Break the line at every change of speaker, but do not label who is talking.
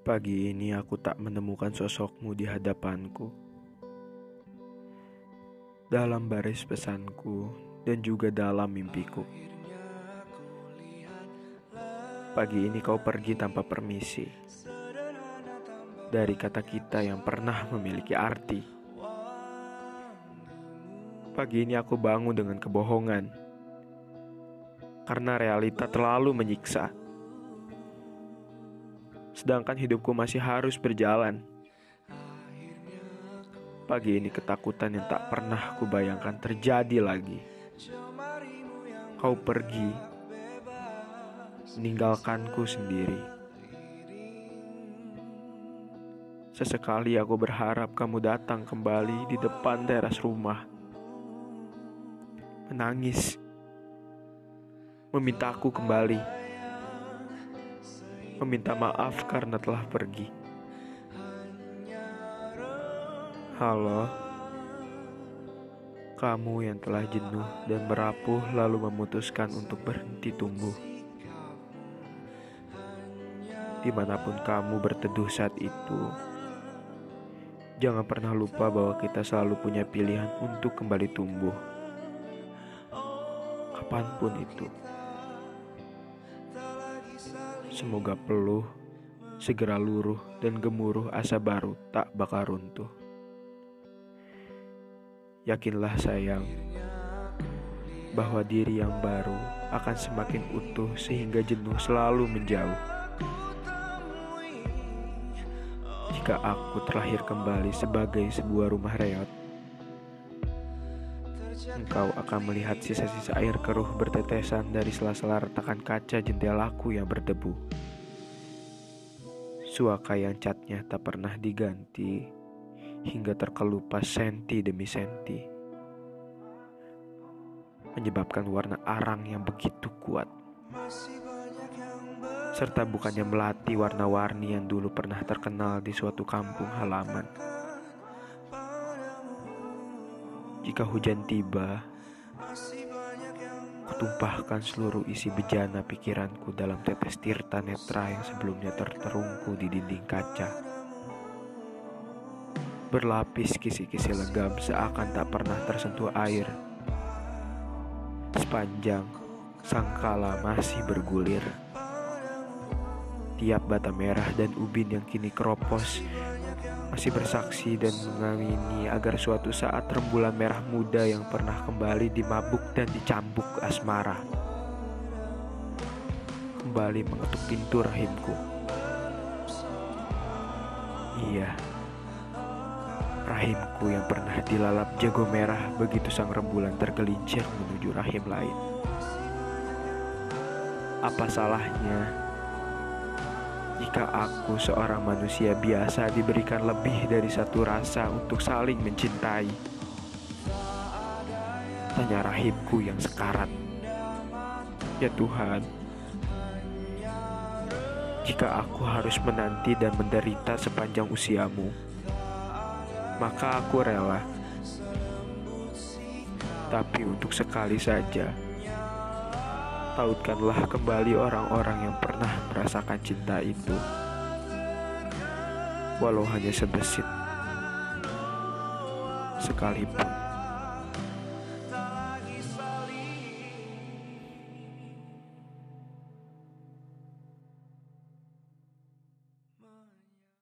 Pagi ini aku tak menemukan sosokmu di hadapanku. Dalam baris pesanku dan juga dalam mimpiku. Pagi ini kau pergi tanpa permisi. Dari kata kita yang pernah memiliki arti. Pagi ini aku bangun dengan kebohongan. Karena realita terlalu menyiksa sedangkan hidupku masih harus berjalan. Pagi ini ketakutan yang tak pernah kubayangkan terjadi lagi. Kau pergi, meninggalkanku sendiri. Sesekali aku berharap kamu datang kembali di depan teras rumah. Menangis, memintaku kembali meminta maaf karena telah pergi. Halo, kamu yang telah jenuh dan merapuh lalu memutuskan untuk berhenti tumbuh. Di mana pun kamu berteduh saat itu, jangan pernah lupa bahwa kita selalu punya pilihan untuk kembali tumbuh. Kapan pun itu. Semoga peluh segera luruh dan gemuruh asa baru tak bakal runtuh. Yakinlah sayang bahwa diri yang baru akan semakin utuh sehingga jenuh selalu menjauh. Jika aku terlahir kembali sebagai sebuah rumah reot, engkau akan melihat sisa-sisa air keruh bertetesan dari sela-sela retakan kaca jendelaku yang berdebu. Suaka yang catnya tak pernah diganti hingga terkelupas senti demi senti. Menyebabkan warna arang yang begitu kuat. Serta bukannya melati warna-warni yang dulu pernah terkenal di suatu kampung halaman. Jika hujan tiba, kutumpahkan seluruh isi bejana pikiranku dalam tetes tirta netra yang sebelumnya terterungku di dinding kaca. Berlapis kisi-kisi legam seakan tak pernah tersentuh air. Sepanjang sangkala masih bergulir. Tiap bata merah dan ubin yang kini keropos masih bersaksi dan mengamini agar suatu saat rembulan merah muda yang pernah kembali dimabuk dan dicambuk asmara kembali mengetuk pintu rahimku. Iya, rahimku yang pernah dilalap jago merah begitu sang rembulan tergelincir menuju rahim lain. Apa salahnya jika aku seorang manusia biasa diberikan lebih dari satu rasa untuk saling mencintai. Tanya rahimku yang sekarat. Ya Tuhan, jika aku harus menanti dan menderita sepanjang usiamu, maka aku rela. Tapi untuk sekali saja, tautkanlah kembali orang-orang yang pernah merasakan cinta itu, walau hanya sebesit sekalipun.